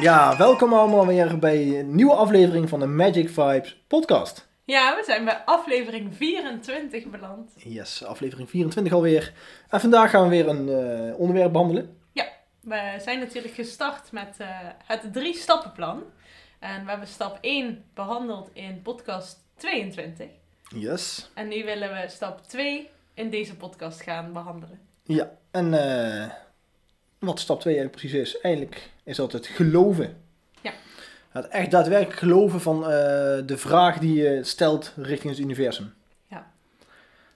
Ja, welkom allemaal weer bij een nieuwe aflevering van de Magic Vibes podcast. Ja, we zijn bij aflevering 24 beland. Yes, aflevering 24 alweer. En vandaag gaan we weer een eh, onderwerp behandelen. We zijn natuurlijk gestart met eh, het drie stappenplan. En we hebben stap 1 behandeld in podcast 22. Yes. En nu willen we stap 2 in deze podcast gaan behandelen. Ja, en eh, wat stap 2 eigenlijk precies is, eigenlijk is dat het geloven. Ja. Het echt daadwerkelijk geloven van eh, de vraag die je stelt richting het universum.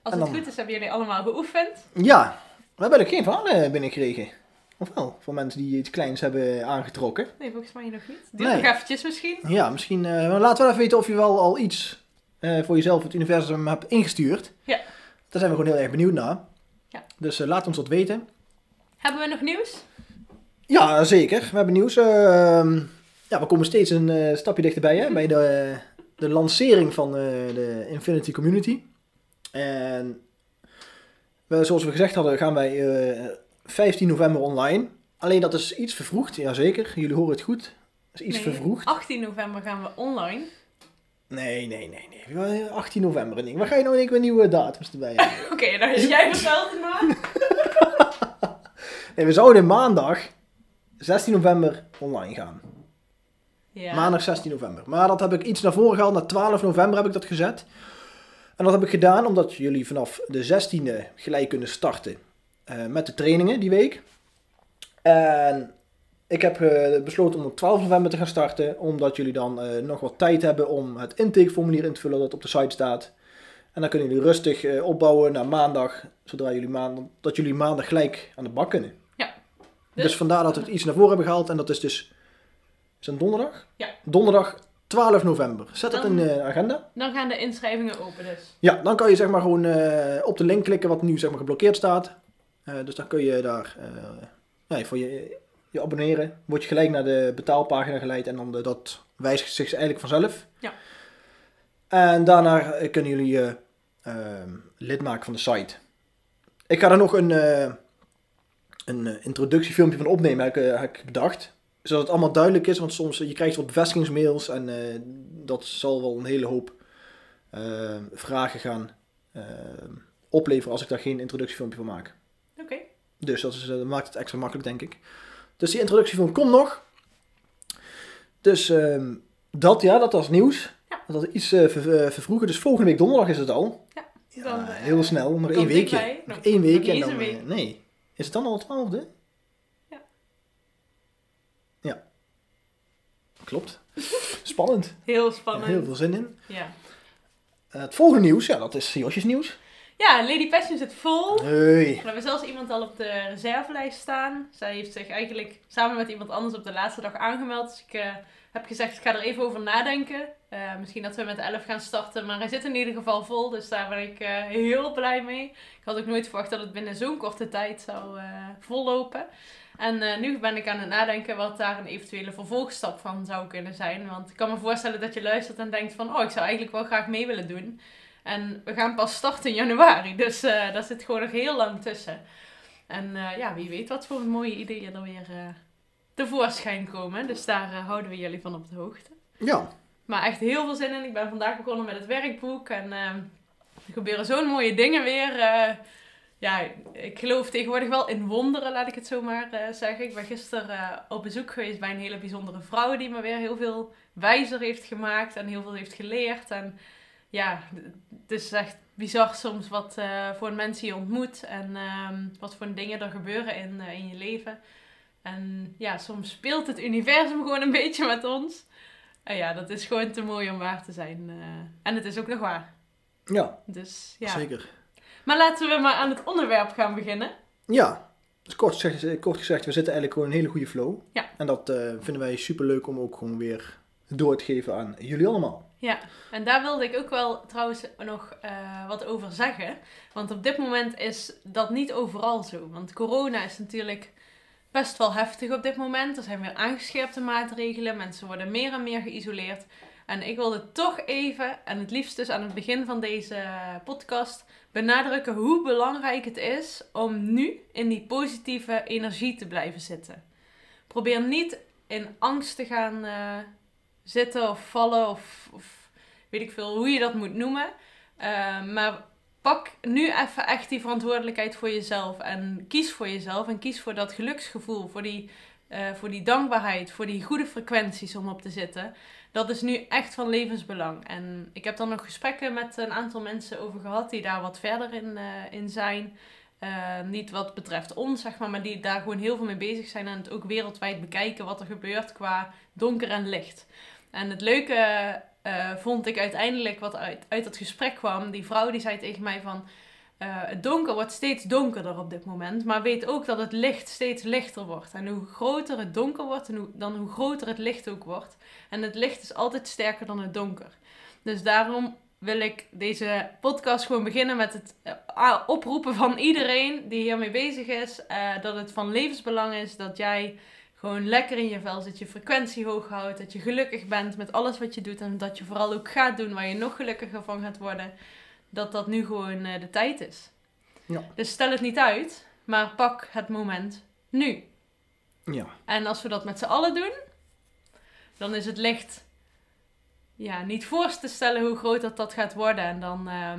Als En het dan- goed is, hebben jullie allemaal geoefend. Ja, we hebben eigenlijk geen verhalen binnengekregen. Of wel, voor mensen die iets kleins hebben aangetrokken. Nee, volgens mij nog niet. Duurt Nee. nog eventjes misschien. Ja, misschien, eh, maar laten we even weten of je wel al iets voor jezelf het universum hebt ingestuurd. Ja. Daar zijn we gewoon heel erg benieuwd naar. Dus eh, laat ons dat weten. Hebben we nog nieuws? Ja, zeker. We hebben nieuws. Ehm, ja, we komen steeds een eh, stapje dichterbij hè, bij de, de lancering van eh, de Infinity Community. En we, zoals we gezegd hadden, gaan wij eh, 15 november online. Alleen dat is iets vervroegd, jazeker. Jullie horen het goed. Dat is iets Nee, vervroegd. 18 november gaan we online. Nee, nee, nee, nee. 18 november. Nee. Waar ga je nou in één keer nieuwe datums erbij hebben? Oké, dan is jij verteld het maar. Nee, we zouden maandag 16 november online gaan. Ja. Maandag 16 november. Maar dat heb ik iets naar voren gehaald. Naar 12 november heb ik dat gezet. En dat heb ik gedaan omdat jullie vanaf de 16e gelijk kunnen starten eh, met de trainingen die week. En ik heb eh, besloten om op 12 november te gaan starten. Omdat jullie dan eh, nog wat tijd hebben om het intakeformulier in te vullen dat op de site staat. En dan kunnen jullie rustig eh, opbouwen naar maandag. Zodra jullie maandag, dat jullie maandag gelijk aan de bak kunnen. Dus, Dus- vandaar dat we het iets naar voren hebben gehaald. En dat is dus... Is dat donderdag? Ja. Donderdag 12 november. Zet dat in de agenda. Dan gaan de inschrijvingen open dus. Ja, dan kan je zeg maar gewoon op de link klikken wat nu zeg maar geblokkeerd staat. Dus dan kun je daar ja, voor je, je abonneren. Word je gelijk naar de betaalpagina geleid en dan de, dat wijzigt zich eigenlijk vanzelf. Ja. En daarna kunnen jullie je ehm, lid maken van de site. Ik ga er nog een, eh, een eh, introductiefilmpje van opnemen, heb ik, eh, heb ik bedacht. Zodat het allemaal duidelijk is, want soms je krijgt wat bevestigingsmails en dat zal wel een hele hoop vragen gaan opleveren als ik daar geen introductiefilmpje van maak. Oké. Dus dat, is, dat maakt het extra makkelijk, denk ik. Dus die introductiefilm komt nog. Dus ehm, dat, ja, dat was nieuws. Ja. Dat was iets eh, ver- eh, vervroegen. Dus volgende week donderdag is het al. Ja, Ja, dan, eh, heel snel. Nog één weekje. Nog Nog- één weekje. En dan, eh, week. nee. Is het dan al het twaalfde? Ja. Ja. Klopt. Spannend. Heel spannend. Heel veel zin in. Ja. Eh, het volgende nieuws, ja, dat is Josjes nieuws. Ja, Lady Passion zit vol. We hebben zelfs iemand al op de reservelijst staan. Zij heeft zich eigenlijk samen met iemand anders op de laatste dag aangemeld. Dus ik eh, heb gezegd, ik ga er even over nadenken. Eh, misschien dat we met 11 gaan starten. Maar hij zit in ieder geval vol. Dus daar ben ik eh, heel blij mee. Ik had ook nooit verwacht dat het binnen zo'n korte tijd zou vollopen. En nu ben ik aan het nadenken wat daar een eventuele vervolgstap van zou kunnen zijn. Want ik kan me voorstellen dat je luistert en denkt van... Oh, ik zou eigenlijk wel graag mee willen doen. En we gaan pas starten in januari. Dus eh, daar zit gewoon nog heel lang tussen. En eh, ja, wie weet wat voor mooie ideeën er weer eh, tevoorschijn komen. Dus daar houden we jullie van op de hoogte. Ja, Maar echt heel veel zin in. Ik ben vandaag begonnen met het werkboek. En eh, er gebeuren zo'n mooie dingen weer. ja, ik geloof tegenwoordig wel in wonderen, laat ik het zo maar zeggen. Ik ben gisteren op bezoek geweest bij een hele bijzondere vrouw die me weer heel veel wijzer heeft gemaakt en heel veel heeft geleerd. En ja, het is echt bizar soms wat eh, voor een mens je ontmoet en ehm, wat voor dingen er gebeuren in, eh, in je leven. En ja, soms speelt het universum gewoon een beetje met ons. En ja, dat is gewoon te mooi om waar te zijn. eh. en het is ook nog waar. ja Dus ja. zeker. Maar laten we maar aan het onderwerp gaan beginnen. Ja, dus kort, gezegd, kort gezegd, we zitten eigenlijk gewoon in een hele goede flow. Ja. En dat vinden wij super leuk om ook gewoon weer door te geven aan jullie allemaal. Ja, en daar wilde ik ook wel trouwens nog eh, wat over zeggen. Want op dit moment is dat niet overal zo. Want corona is natuurlijk best wel heftig op dit moment. Er zijn weer aangescherpte maatregelen. Mensen worden meer en meer geïsoleerd. En ik wilde toch even, en het liefst dus aan het begin van deze podcast, benadrukken hoe belangrijk het is om nu in die positieve energie te blijven zitten. Probeer niet in angst te gaan uh, zitten of vallen of, weet ik veel hoe je dat moet noemen. Uh, maar pak nu even echt die verantwoordelijkheid voor jezelf en kies voor jezelf en kies voor dat geluksgevoel, voor die, uh, voor die dankbaarheid, voor die goede frequenties om op te zitten. Dat is nu echt van levensbelang. En ik heb daar nog gesprekken met een aantal mensen over gehad die daar wat verder in, uh, in zijn. Uh, niet wat betreft ons, zeg maar, maar die daar gewoon heel veel mee bezig zijn en het ook wereldwijd bekijken wat er gebeurt qua donker en licht. En het leuke uh, vond ik uiteindelijk wat uit, uit dat gesprek kwam. Die vrouw die zei tegen mij van... Uh, het donker wordt steeds donkerder op dit moment. Maar weet ook dat het licht steeds lichter wordt. En hoe groter het donker wordt, hoe, dan hoe groter het licht ook wordt. En het licht is altijd sterker dan het donker. Dus daarom wil ik deze podcast gewoon beginnen met het uh, oproepen van iedereen die hiermee bezig is. Dat het van levensbelang is dat jij gewoon lekker in je vel zit, je frequentie hoog houdt, dat je gelukkig bent met alles wat je doet en dat je vooral ook gaat doen waar je nog gelukkiger van gaat worden, dat dat nu gewoon uh, de tijd is. Ja. Dus stel het niet uit, maar pak het moment nu. Ja. En als we dat met z'n allen doen, dan is het licht ja, niet voor te stellen hoe groot dat, dat gaat worden. En dan, uh,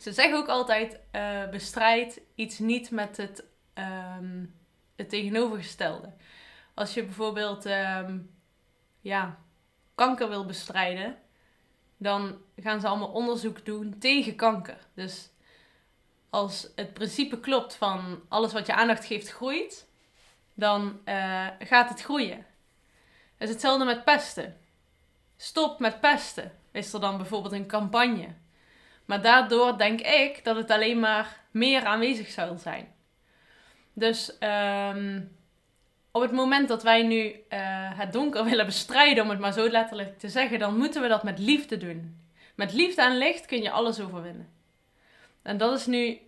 ze zeggen ook altijd, uh, bestrijd iets niet met het, um, het tegenovergestelde. Als je bijvoorbeeld um, ja, kanker wil bestrijden, dan gaan ze allemaal onderzoek doen tegen kanker. Dus als het principe klopt van alles wat je aandacht geeft groeit, dan uh, gaat het groeien. Is hetzelfde met pesten. Stop met pesten, is er dan bijvoorbeeld een campagne. Maar daardoor denk ik dat het alleen maar meer aanwezig zal zijn. Dus um, op het moment dat wij nu uh, het donker willen bestrijden, om het maar zo letterlijk te zeggen, dan moeten we dat met liefde doen. Met liefde en licht kun je alles overwinnen. En dat is nu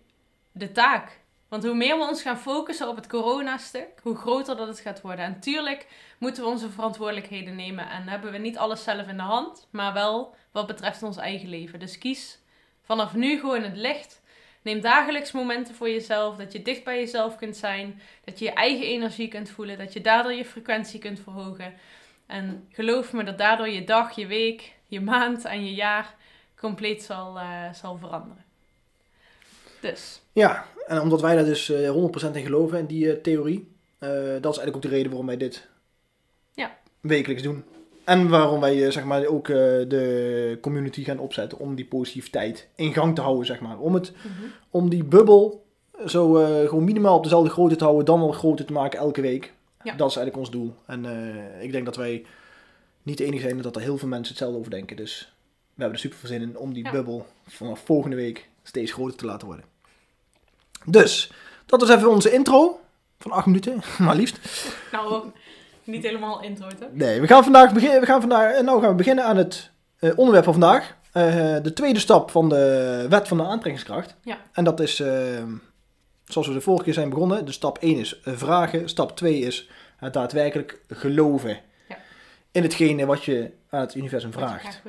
de taak. Want hoe meer we ons gaan focussen op het coronastuk, hoe groter dat het gaat worden. En tuurlijk moeten we onze verantwoordelijkheden nemen en hebben we niet alles zelf in de hand, maar wel wat betreft ons eigen leven. Dus kies vanaf nu gewoon het licht. Neem dagelijks momenten voor jezelf, dat je dicht bij jezelf kunt zijn, dat je je eigen energie kunt voelen, dat je daardoor je frequentie kunt verhogen. En geloof me dat daardoor je dag, je week, je maand en je jaar compleet zal, uh, zal veranderen. Dus. Ja, en omdat wij daar dus uh, 100% in geloven, in die uh, theorie, dat is eigenlijk ook de reden waarom wij dit ja. wekelijks doen. En waarom wij zeg maar, ook de community gaan opzetten om die positiviteit in gang te houden, zeg maar. Om, het, Mhm. om die bubbel zo gewoon minimaal op dezelfde grootte te houden, dan wel groter te maken elke week. Ja. Dat is eigenlijk ons doel. En ik denk dat wij niet de enige zijn, dat er heel veel mensen hetzelfde over denken. Dus we hebben er super veel zin in om die Ja. bubbel vanaf volgende week steeds groter te laten worden. Dus, dat was even onze intro van acht minuten, maar liefst. Nou, niet helemaal intro, hè? Nee, we gaan vandaag beginnen. We gaan vandaag, nou gaan we beginnen aan het uh, onderwerp van vandaag. Uh, de tweede stap van de wet van de aantrekkingskracht. Ja. En dat is, uh, zoals we de vorige keer zijn begonnen, de stap 1 is vragen. Stap 2 is het daadwerkelijk geloven Ja. in hetgene wat je aan het universum vraagt.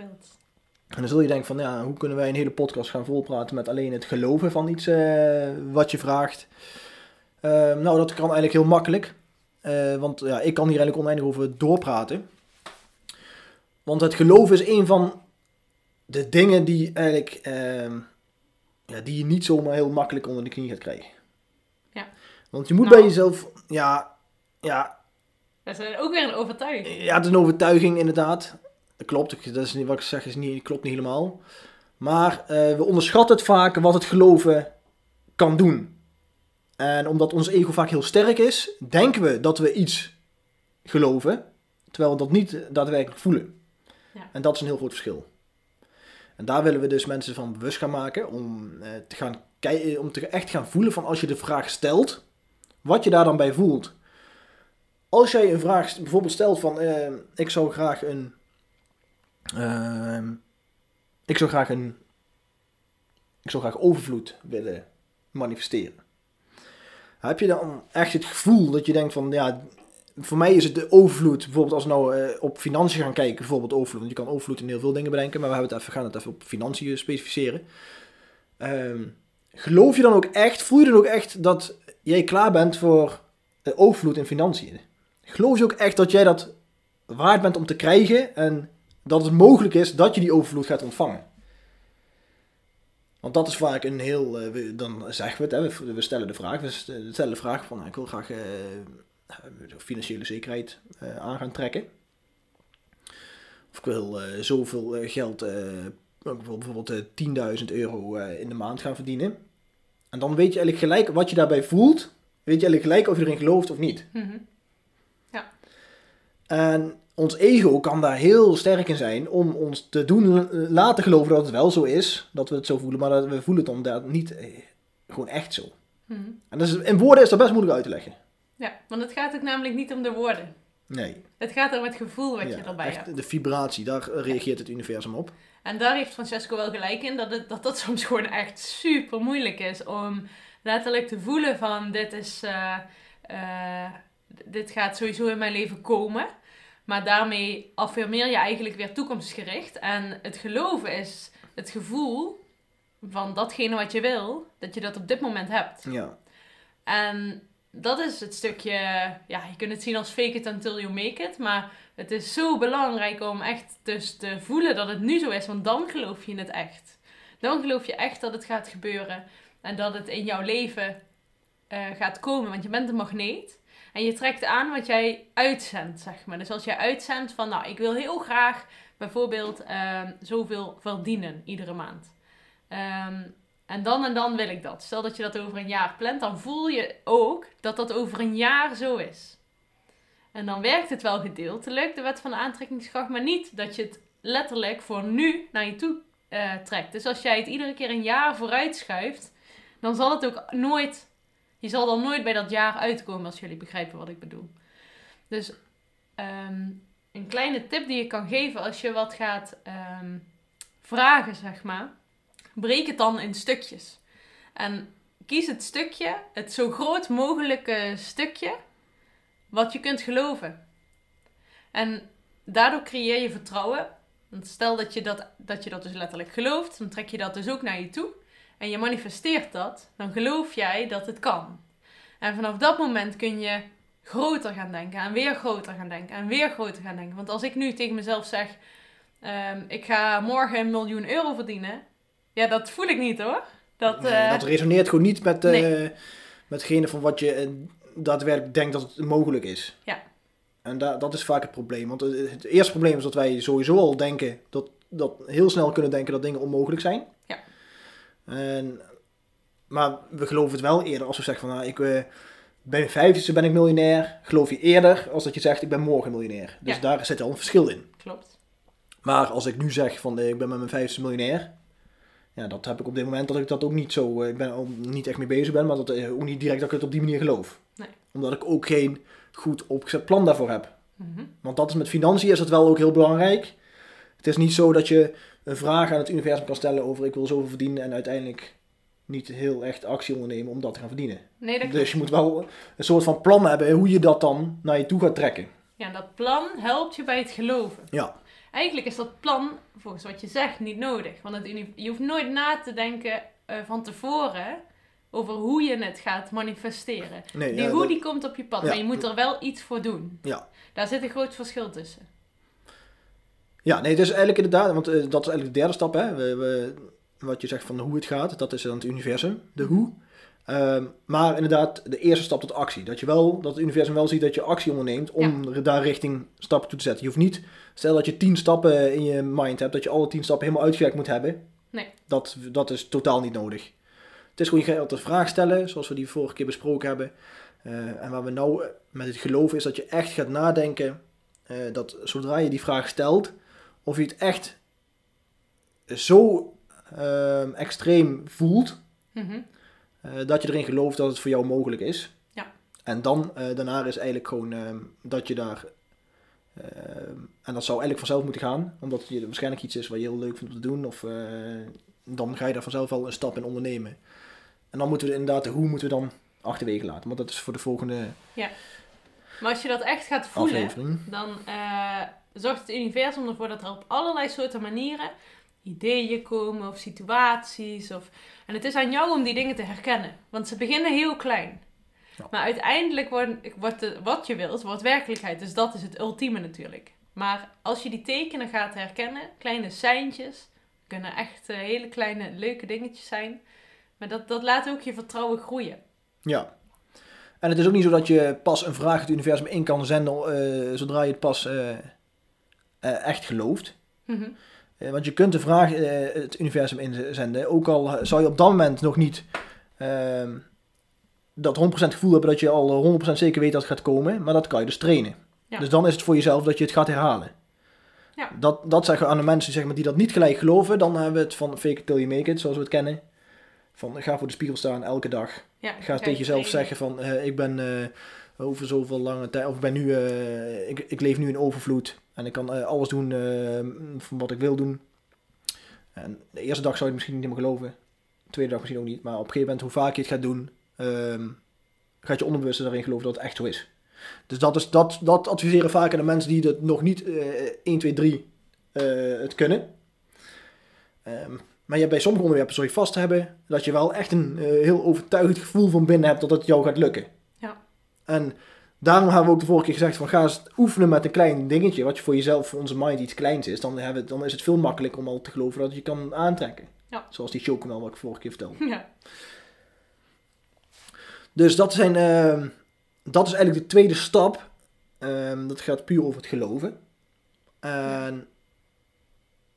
En dan zul je denken van, ja, hoe kunnen wij een hele podcast gaan volpraten met alleen het geloven van iets wat je vraagt? Uh, nou, dat kan eigenlijk heel makkelijk. Uh, want ja, ik kan hier eigenlijk oneindig over doorpraten. Want het geloven is een van de dingen die eigenlijk, uh, ja, die je niet zomaar heel makkelijk onder de knie gaat krijgen. Ja. Want je moet Nou. bij jezelf, ja, ja, Dat is ook weer een overtuiging. ja, het is een overtuiging inderdaad. Dat klopt, dat is niet wat ik zeg, is niet, klopt niet helemaal. Maar uh, we onderschatten het vaak wat het geloven kan doen. En omdat ons ego vaak heel sterk is, denken we dat we iets geloven, terwijl we dat niet daadwerkelijk voelen. Ja. En dat is een heel groot verschil. En daar willen we dus mensen van bewust gaan maken om, uh, te gaan kijken, om te echt gaan voelen van als je de vraag stelt, wat je daar dan bij voelt. Als jij een vraag bijvoorbeeld stelt van, eh, ik zou graag een, ehm, ik zou graag een, ik zou graag overvloed willen manifesteren. Heb je dan echt het gevoel dat je denkt van, ja, voor mij is het de overvloed, bijvoorbeeld als we nou eh, op financiën gaan kijken, bijvoorbeeld overvloed, want je kan overvloed in heel veel dingen bedenken, maar we hebben het even, gaan het even op financiën specificeren. Ehm, geloof je dan ook echt, voel je dan ook echt dat jij klaar bent voor eh, overvloed in financiën? Geloof je ook echt dat jij dat waard bent om te krijgen en dat het mogelijk is dat je die overvloed gaat ontvangen? Want dat is vaak een heel, eh, we- dan zeggen we het, hè, we, we stellen de vraag, we st- stellen de vraag van, nou, ik wil graag eh, financiële zekerheid eh, aan gaan trekken. Of ik wil eh, zoveel eh, geld, eh, bijvoorbeeld eh, 10.000 euro eh, in de maand gaan verdienen. En dan weet je eigenlijk gelijk wat je daarbij voelt. Weet je eigenlijk gelijk of je erin gelooft of niet. Mhm. En ons ego kan daar heel sterk in zijn om ons te doen eh, laten geloven dat het wel zo is. Dat we het zo voelen, maar dat we voelen het dan inderdaad niet eh, gewoon echt zo. Mhm. En dat is, in woorden is dat best moeilijk uit te leggen. Ja, want het gaat ook namelijk niet om de woorden. Nee. Het gaat om het gevoel wat Ja, je erbij echt hebt. De vibratie, daar reageert het universum op. En daar heeft Francesco wel gelijk in, dat het, dat, dat soms gewoon echt super moeilijk is om letterlijk te voelen van dit is, eh, eh, dit gaat sowieso in mijn leven komen. Maar daarmee affirmeer je eigenlijk weer toekomstgericht. En het geloven is het gevoel van datgene wat je wil, dat je dat op dit moment hebt. Ja. En dat is het stukje, ja, je kunt het zien als fake it until you make it. Maar het is zo belangrijk om echt dus te voelen dat het nu zo is, want dan geloof je in het echt. Dan geloof je echt dat het gaat gebeuren en dat het in jouw leven eh, gaat komen, want je bent een magneet. En je trekt aan wat jij uitzendt, zeg maar. Dus als jij uitzendt van, nou, ik wil heel graag bijvoorbeeld ehm, zoveel verdienen iedere maand. Ehm, en dan en dan wil ik dat. Stel dat je dat over een jaar plant, dan voel je ook dat dat over een jaar zo is. En dan werkt het wel gedeeltelijk, de wet van de aantrekkingskracht, maar niet dat je het letterlijk voor nu naar je toe eh, trekt. Dus als jij het iedere keer een jaar vooruit schuift, dan zal het ook nooit, je zal dan nooit bij dat jaar uitkomen als jullie begrijpen wat ik bedoel. Dus ehm, een kleine tip die je kan geven als je wat gaat ehm, vragen, zeg maar breek het dan in stukjes. En kies het stukje, het zo groot mogelijke stukje, wat je kunt geloven. En daardoor creëer je vertrouwen. Want stel dat je dat, dat je dat dus letterlijk gelooft, dan trek je dat dus ook naar je toe. En je manifesteert dat, dan geloof jij dat het kan. En vanaf dat moment kun je groter gaan denken en weer groter gaan denken en weer groter gaan denken. Want als ik nu tegen mezelf zeg, ehm, ik ga morgen een miljoen euro verdienen, ja, dat voel ik niet hoor. Dat, Nee, eh, dat resoneert gewoon niet met, eh nee. met hetgene van wat je eh, daadwerkelijk denkt dat het mogelijk is. Ja. En da dat is vaak het probleem. Want het, het eerste probleem is dat wij sowieso al denken, dat, dat heel snel kunnen denken dat dingen onmogelijk zijn. En, maar we geloven het wel eerder als we zeggen van, nou, ik, eh, bij mijn vijftigste ben ik miljonair. Geloof je eerder als dat je zegt, ik ben morgen miljonair. Dus Ja. daar zit al een verschil in. Klopt. Maar als ik nu zeg van eh, ik ben met mijn vijftigste miljonair. Ja, dat heb ik op dit moment dat ik dat ook niet zo. eh, Ik ben ook niet echt mee bezig ben, maar dat ook niet direct dat ik het op die manier geloof. Nee. Omdat ik ook geen goed opgezet plan daarvoor heb. Mhm. Want dat is met financiën is dat wel ook heel belangrijk. Het is niet zo dat je een vraag aan het universum kan stellen over ik wil zoveel verdienen en uiteindelijk niet heel echt actie ondernemen om dat te gaan verdienen. Nee, dat Dus je moet wel een soort van plan hebben hoe je dat dan naar je toe gaat trekken. Ja, dat plan helpt je bij het geloven. Ja, Eigenlijk is dat plan, volgens wat je zegt, niet nodig. Want het je hoeft nooit na te denken eh, van tevoren over hoe je het gaat manifesteren. nee, Die ja, hoe dat- die komt op je pad, Ja. maar je moet er wel iets voor doen. Ja. Daar zit een groot verschil tussen. Ja, nee, het is eigenlijk inderdaad, want eh, dat is eigenlijk de derde stap, hè. We, we, wat je zegt van hoe het gaat, dat is dan het universum, de hoe. Ehm, maar inderdaad, de eerste stap tot actie. Dat je wel, dat het universum wel ziet dat je actie onderneemt om daar richting stappen toe te zetten. Je hoeft niet, stel dat je tien stappen in je mind hebt, dat je alle tien stappen helemaal uitgewerkt moet hebben. Nee. Dat, dat is totaal niet nodig. Het is gewoon, je gaat een vraag stellen, zoals we die vorige keer besproken hebben. Eh, en waar we nou met het geloven is dat je echt gaat nadenken, eh, dat zodra je die vraag stelt, of je het echt zo ehm, extreem voelt, Mhm. eh, dat je erin gelooft dat het voor jou mogelijk is. Ja. En dan, eh, daarna is eigenlijk gewoon ehm, dat je daar... ehm, en dat zou eigenlijk vanzelf moeten gaan. Omdat je waarschijnlijk iets is wat je heel leuk vindt om te doen. Of eh, dan ga je daar vanzelf wel een stap in ondernemen. En dan moeten we inderdaad, de hoe moeten we dan achterwege laten. Want dat is voor de volgende Maar als je dat echt gaat voelen, aflevering. dan eh, zorgt het universum ervoor dat er op allerlei soorten manieren ideeën komen of situaties. Of... En het is aan jou om die dingen te herkennen. Want ze beginnen heel klein. Ja. Maar uiteindelijk wordt, wordt de- wat je wilt, wordt werkelijkheid. Dus dat is het ultieme natuurlijk. Maar als je die tekenen gaat herkennen, kleine seintjes, kunnen echt eh, hele kleine leuke dingetjes zijn. Maar dat, dat laat ook je vertrouwen groeien. Ja. En het is ook niet zo dat je pas een vraag het universum in kan zenden eh, zodra je het pas eh, eh, echt gelooft. Mhm. Want je kunt de vraag het universum inzenden, ook al zou je op dat moment nog niet ehm, dat 100% gevoel hebben dat je al 100% zeker weet dat het gaat komen, maar dat kan je dus trainen. Ja. Dus dan is het voor jezelf dat je het gaat herhalen. Ja. Dat, dat zeggen we aan de mensen zeg maar, die dat niet gelijk geloven, dan hebben we het van fake it till you make it, zoals we het kennen. Van ga voor de spiegel staan elke dag. Ja, Ga tegen jezelf zeggen van eh, ik ben eh, over zoveel lange tijd, of ik ben nu, eh, ik, ik leef nu in overvloed en ik kan alles doen van wat ik wil doen. En de eerste dag zou je het misschien niet meer geloven, de tweede dag misschien ook niet, maar op een gegeven moment hoe vaak je het gaat doen, ehm, gaat je onderbewuste daarin geloven dat het echt zo is. Dus dat, is, dat, dat adviseren vaak aan de mensen die het nog niet eh 1, 2, 3 eh, het kunnen. Ehm, maar je hebt bij sommige onderwerpen zul je vast hebben dat je wel echt een eh, heel overtuigend gevoel van binnen hebt dat het jou gaat lukken. Ja. En daarom hebben we ook de vorige keer gezegd van ga eens oefenen met een klein dingetje, wat je voor jezelf, voor onze mind iets kleins is. Dan, hebben, dan is het veel makkelijker om al te geloven dat je kan aantrekken. Ja. Zoals die chocomel wat ik vorige keer vertelde. Ja. Dus dat, zijn, ehm, dat is eigenlijk de tweede stap. Ehm, dat gaat puur over het geloven. En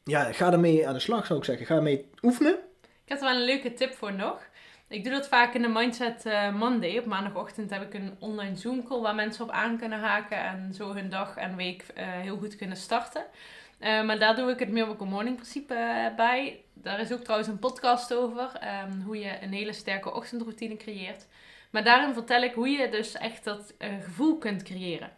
ja, ga ermee aan de slag zou ik zeggen. Ga ermee oefenen. Ik heb er wel een leuke tip voor nog. Ik doe dat vaak in de Mindset eh, Monday. Op maandagochtend heb ik een online Zoom call waar mensen op aan kunnen haken en zo hun dag en week eh, heel goed kunnen starten. Eh, maar daar doe ik het Miracle Morning principe bij. Daar is ook trouwens een podcast over. ehm, hoe je een hele sterke ochtendroutine creëert. Maar daarin vertel ik hoe je dus echt dat gevoel kunt creëren.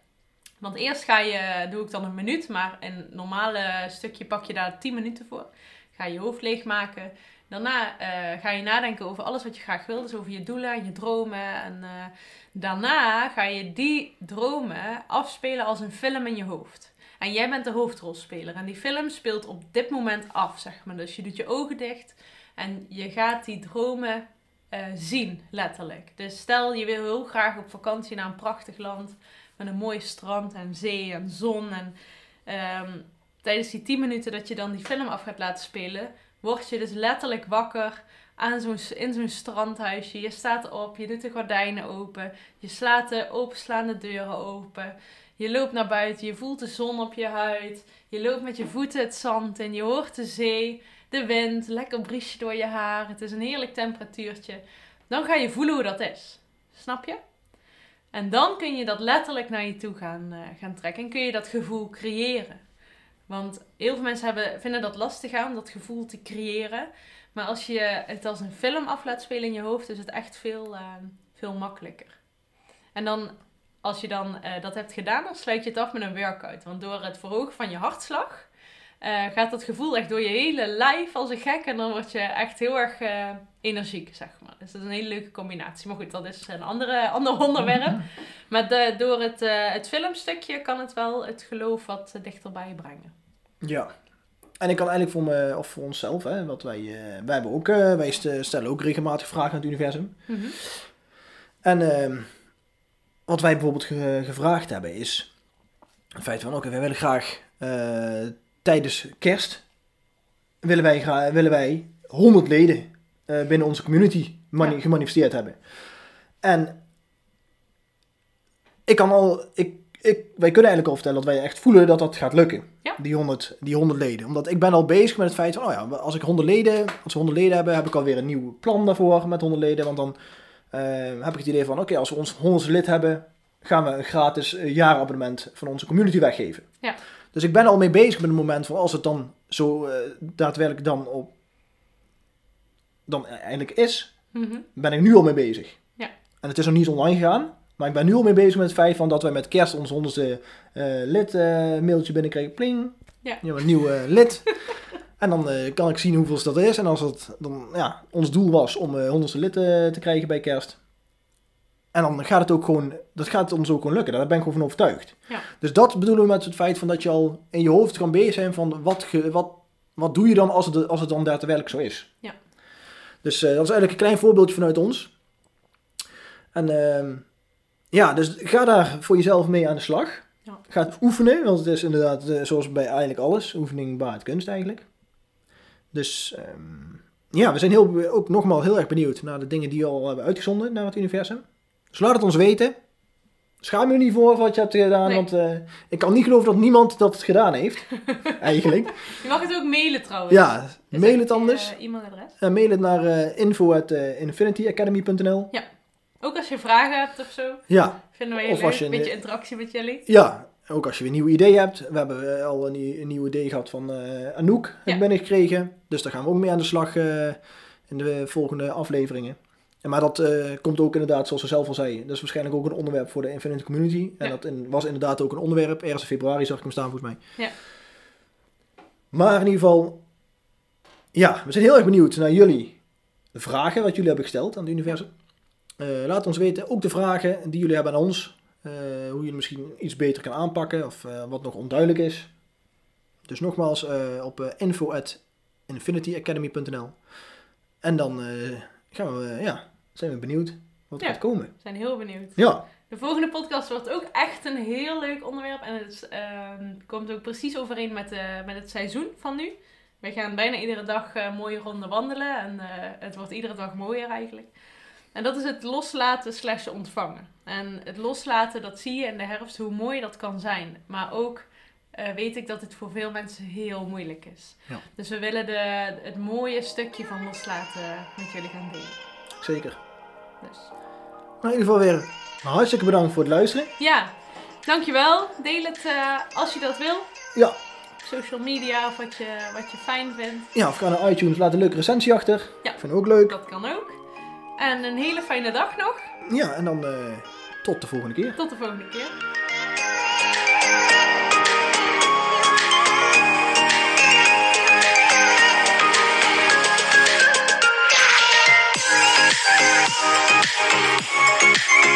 Want eerst ga je, doe ik dan een minuut, maar een normale stukje pak je daar 10 minuten voor. Ga je je hoofd leegmaken. Daarna eh, ga je nadenken over alles wat je graag wil. Dus over je doelen en je dromen. En eh, daarna ga je die dromen afspelen als een film in je hoofd. En jij bent de hoofdrolspeler. En die film speelt op dit moment af, zeg maar. Dus je doet je ogen dicht en je gaat die dromen eh, zien, letterlijk. Dus stel je wil heel graag op vakantie naar een prachtig land. Met een mooi strand en zee en zon. En ehm, tijdens die 10 minuten dat je dan die film af gaat laten spelen, word je dus letterlijk wakker aan zo'n, in zo'n strandhuisje. Je staat op, je doet de gordijnen open, je slaat de openslaande deuren open. Je loopt naar buiten, je voelt de zon op je huid. Je loopt met je voeten het zand in, je hoort de zee, de wind, lekker briesje door je haar. Het is een heerlijk temperatuurtje. Dan ga je voelen hoe dat is. Snap je? En dan kun je dat letterlijk naar je toe gaan, eh, gaan trekken en kun je dat gevoel creëren. Want heel veel mensen hebben, vinden dat lastig aan dat gevoel te creëren. Maar als je het als een film af laat spelen in je hoofd, is het echt veel, eh, veel makkelijker. En dan, als je dan eh, dat hebt gedaan, dan sluit je het af met een workout. Want door het verhogen van je hartslag eh, gaat dat gevoel echt door je hele lijf als een gek. En dan word je echt heel erg eh, energiek, zeg maar. Dus dat is een hele leuke combinatie. Maar goed, dat is een andere, ander onderwerp. Maar de, door het, eh, het filmstukje kan het wel het geloof wat dichterbij brengen. Ja. En ik kan eigenlijk voor, me, of voor onszelf, hè, wat wij, wij hebben ook, wij st- stellen ook regelmatig vragen aan het universum. En ehm, wat wij bijvoorbeeld ge- gevraagd hebben is het feit van, oké, wij willen graag tijdens kerst, willen wij, willen wij 100 leden eh, binnen onze community Ja. gemanifesteerd hebben. En ik kan al, ik, ik, wij kunnen eigenlijk al vertellen dat wij echt voelen dat dat gaat lukken. Ja. Die, 100, die 100 leden. Omdat ik ben al bezig met het feit van, oh ja, als ik 100 leden, als we 100 leden hebben, heb ik alweer een nieuw plan daarvoor met 100 leden. Want dan eh, heb ik het idee van, oké, als we ons 100 lid hebben, gaan we een gratis eh, jaarabonnement van onze community weggeven. Ja. Dus ik ben al mee bezig met het moment van als het dan zo eh, daadwerkelijk dan op dan eigenlijk is, Mhm. ben ik nu al mee bezig. Ja. En het is nog niet online gegaan. Maar ik ben nu al mee bezig met het feit van dat wij met kerst ons honderdste eh, lid eh, mailtje binnenkrijgen. Pling. Ja. Een nieuw lid. en dan kan ik zien hoeveel dat is. En als het dan, ja, ons doel was om honderdste lid te krijgen bij kerst. En dan gaat het ook gewoon, dat gaat ons ook gewoon lukken. Daar ben ik gewoon van overtuigd. Ja. Dus dat bedoelen we met het feit van dat je al in je hoofd kan bezig zijn van wat, ge- wat, wat doe je dan als het, als het dan daadwerkelijk zo is. Ja. Dus eh, dat is eigenlijk een klein voorbeeldje vanuit ons. En ehm, ja, dus ga daar voor jezelf mee aan de slag. Ja. Ga het oefenen, want het is inderdaad eh, zoals bij eigenlijk alles, oefening baart kunst eigenlijk. Dus ehm, ja, we zijn heel, ook nogmaals heel erg benieuwd naar de dingen die we al hebben uitgezonden naar het universum. Dus laat het ons weten. Schaam je niet voor wat je hebt gedaan, Nee. want eh, ik kan niet geloven dat niemand dat gedaan heeft. eigenlijk. Je mag het ook mailen trouwens. Ja, Is mail het anders. eh, e-mailadres. Eh, mail het naar uh, info.infinityacademy.nl Ook als je vragen hebt of zo, Ja, vinden heel leuk. als je Een een- beetje interactie met jullie. ja, ook als je weer een nieuw idee hebt. We hebben eh, al een, nieuw- een nieuw idee gehad van eh Anouk, heb Ja. ik binnengekregen. Dus daar gaan we ook mee aan de slag eh, in de volgende afleveringen. En maar dat eh, komt ook inderdaad, zoals ze zelf al zei, dat is waarschijnlijk ook een onderwerp voor de Infinite Community. En Ja. dat in- was inderdaad ook een onderwerp. Ergens in februari zag ik hem staan volgens mij. Ja. Maar in ieder geval, ja, we zijn heel erg benieuwd naar jullie vragen, wat jullie hebben gesteld aan het universum. Eh, laat ons weten, ook de vragen die jullie hebben aan ons. eh, hoe je het misschien iets beter kan aanpakken of wat nog onduidelijk is. Dus nogmaals op info.infinityacademy.nl En dan gaan we, ja, zijn we benieuwd wat er Ja. gaat komen. We zijn heel benieuwd. Ja, De volgende podcast wordt ook echt een heel leuk onderwerp. En het ehm, komt ook precies overeen met, eh, met het seizoen van nu. We gaan bijna iedere dag eh, mooie ronde wandelen. En eh, het wordt iedere dag mooier eigenlijk. En dat is het loslaten slash ontvangen. En het loslaten, dat zie je in de herfst hoe mooi dat kan zijn. Maar ook weet ik dat het voor veel mensen heel moeilijk is. Ja. Dus we willen de, het mooie stukje van loslaten met jullie gaan delen. zeker. Dus. Nou, in ieder geval weer hartstikke bedankt voor het luisteren. Ja, dankjewel. Deel het eh, als je dat wil. Ja, Op social media of wat je, wat je fijn vindt. ja of ga naar iTunes, laat een leuke recensie achter. Ja. Vind ik ook leuk. Dat kan ook. En een hele fijne dag nog. Ja, en dan eh, tot de volgende keer. Tot de volgende keer.